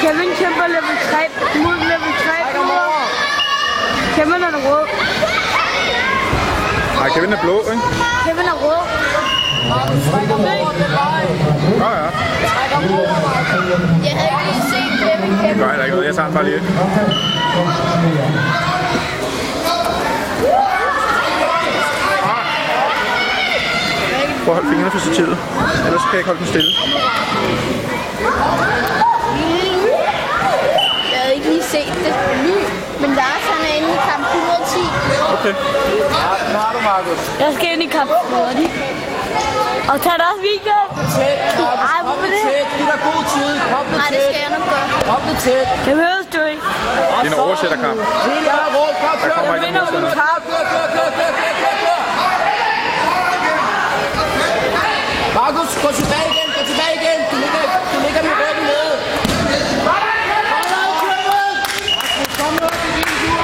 Kevin kæmper level 3 mod level 3 Træk ham over. Kevin er rød. Nej, Kevin er blå, ikke? Kevin er rød. Vej. Ja. Jeg havde ikke lige set Kevin kæmpe. gør heller ikke noget. Jeg tager den bare lige. Prøv at holde fingrene for stativet. Ellers kan jeg ikke holde den stille. Jeg havde ikke lige set det. Men Lars han er inde i kamp 110. Okay. Ja, den har du, Markus. Jeg skal ind i kamp 110. Og tag dig også video. Tæt, Markus. Ej, Kom hvorfor det? tæt. Giv dig god tid. Kom lidt Nej, det tæt. skal jeg nok gøre. Kom lidt tæt. Det behøver du ikke. Det er en oversætterkamp. Hele vejen rundt. Kom, kør. kommer Du ikke. Kør, kør, kør, kør, kør, kør, kør. Markus, gå tilbage igen. Gå tilbage igen. Du ligger, du ligger med ryggen nede. Kom med, kør med. Markus, kom med. Det er din tur.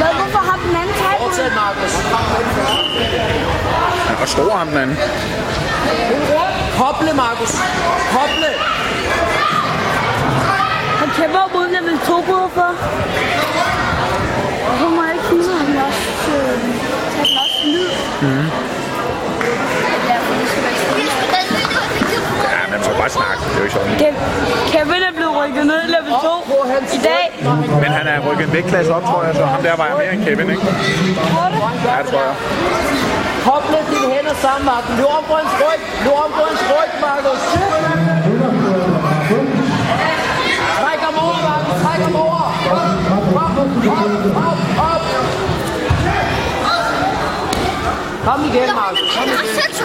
Hvad, hvorfor har den anden taget? Fortsæt, Markus. Han var stor, ham den anden. Koble, Markus. Koble. Han kæmper mod level 2 for. Hvorfor må jeg ikke hive ham også? Øh, tage den også lyd? Det skal være stille. Ja, man må bare snakke. Det er jo ikke sådan. Ke- Kevin er blevet rykket ned i level 2 i dag. Men han er rykket en vægtklasse op, tror jeg, så ham der vejer mere end Kevin, ikke? Ja, det tror jeg. Koble dine hænder sammen, Markus. Løb om på hans ryg. Løb om på hans ryg, Markus. Træk ham over, Markus. Træk ham over. Op, op, op, op. Kom igen, Markus. Kom igen.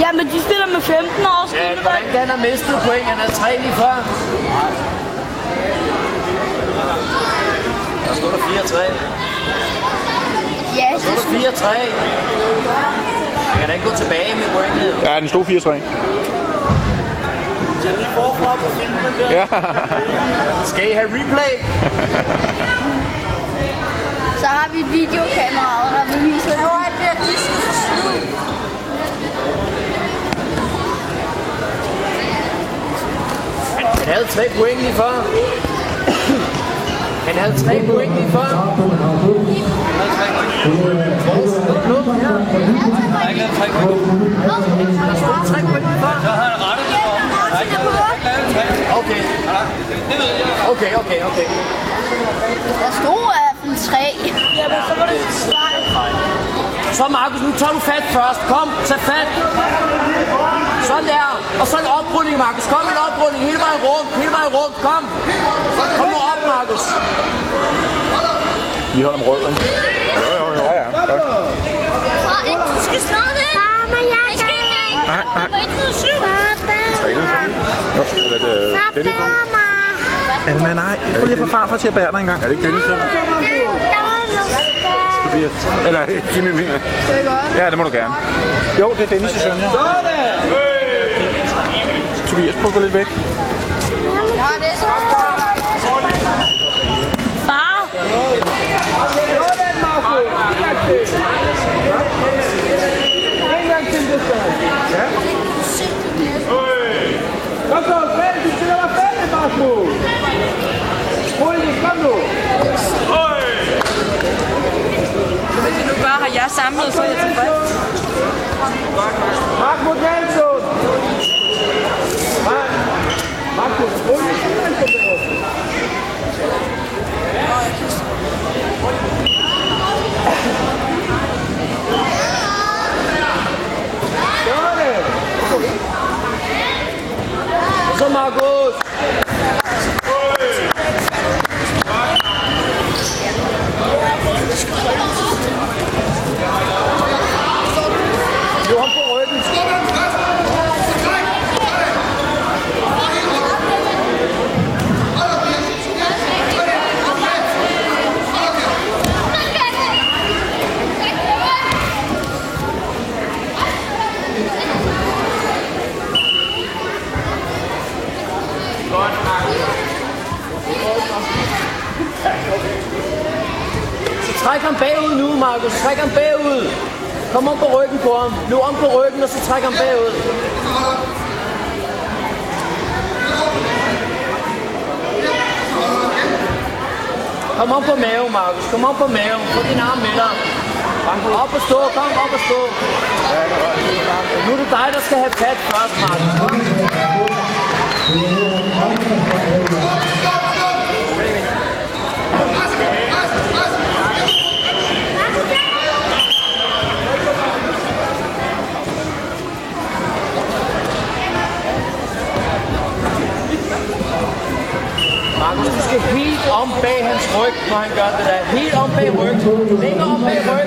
Ja, men de spiller med 15 år. Ja, han have mistet point? Han er tre lige før. Der stod der 4-3. Ja, Der stod der 4-3. Jeg kan da ikke gå tilbage med pointet. Ja, den stod 4-3. Så lige forfra på filmen der. Ja. Skal I have replay? så har vi et videokamera, der vil vise det. Han havde tre point lige før. Han havde tre point lige før. Okay. Okay, okay, okay. Der stod i hvert fald 3. Ja, men så var det Så Markus, nu tager du fat først. Kom, tag fat. Sådan der. Og så en oprulling, Markus. Kom en oprulling. Hele vejen rundt. Hele vejen rundt. Kom. Kom nu op, Markus. Vi holder om rød, ikke? Jo, jo, jo. Ja, ja. Godt. Du skal slå det. Mamma, jeg skal ikke. Nej, nej. Er det Dennis? Alma, nej. Prøv lige at få farfar til at bære dig en gang. Er det ikke Dennis? Tobias. Eller Jimmy mener. Ja, det må du gerne. Jo, det er Dennis' søn, ja. Tobias, prøv at gå lidt væk. Far, Kom så, færdig, du skal være færdig, Marco. Hurtigt, kom nu. Hvis I nu bare har jer samlet, så er jeg tilfreds. Marco Nelson. Mark. Marco, hurtigt. Sådan. Så Markus. Så træk ham bagud nu, Markus. Træk ham bagud. Kom om på ryggen på ham. Nu om på ryggen, og så træk ham bagud. Kom op på maven, Markus. Kom op på maven. Få din arm med dig. Op og stå. Kom op og stå. Nu er det dig, der skal have fat først, Markus. on pay hands work. My God, dat I niet on pay work? Ding on work.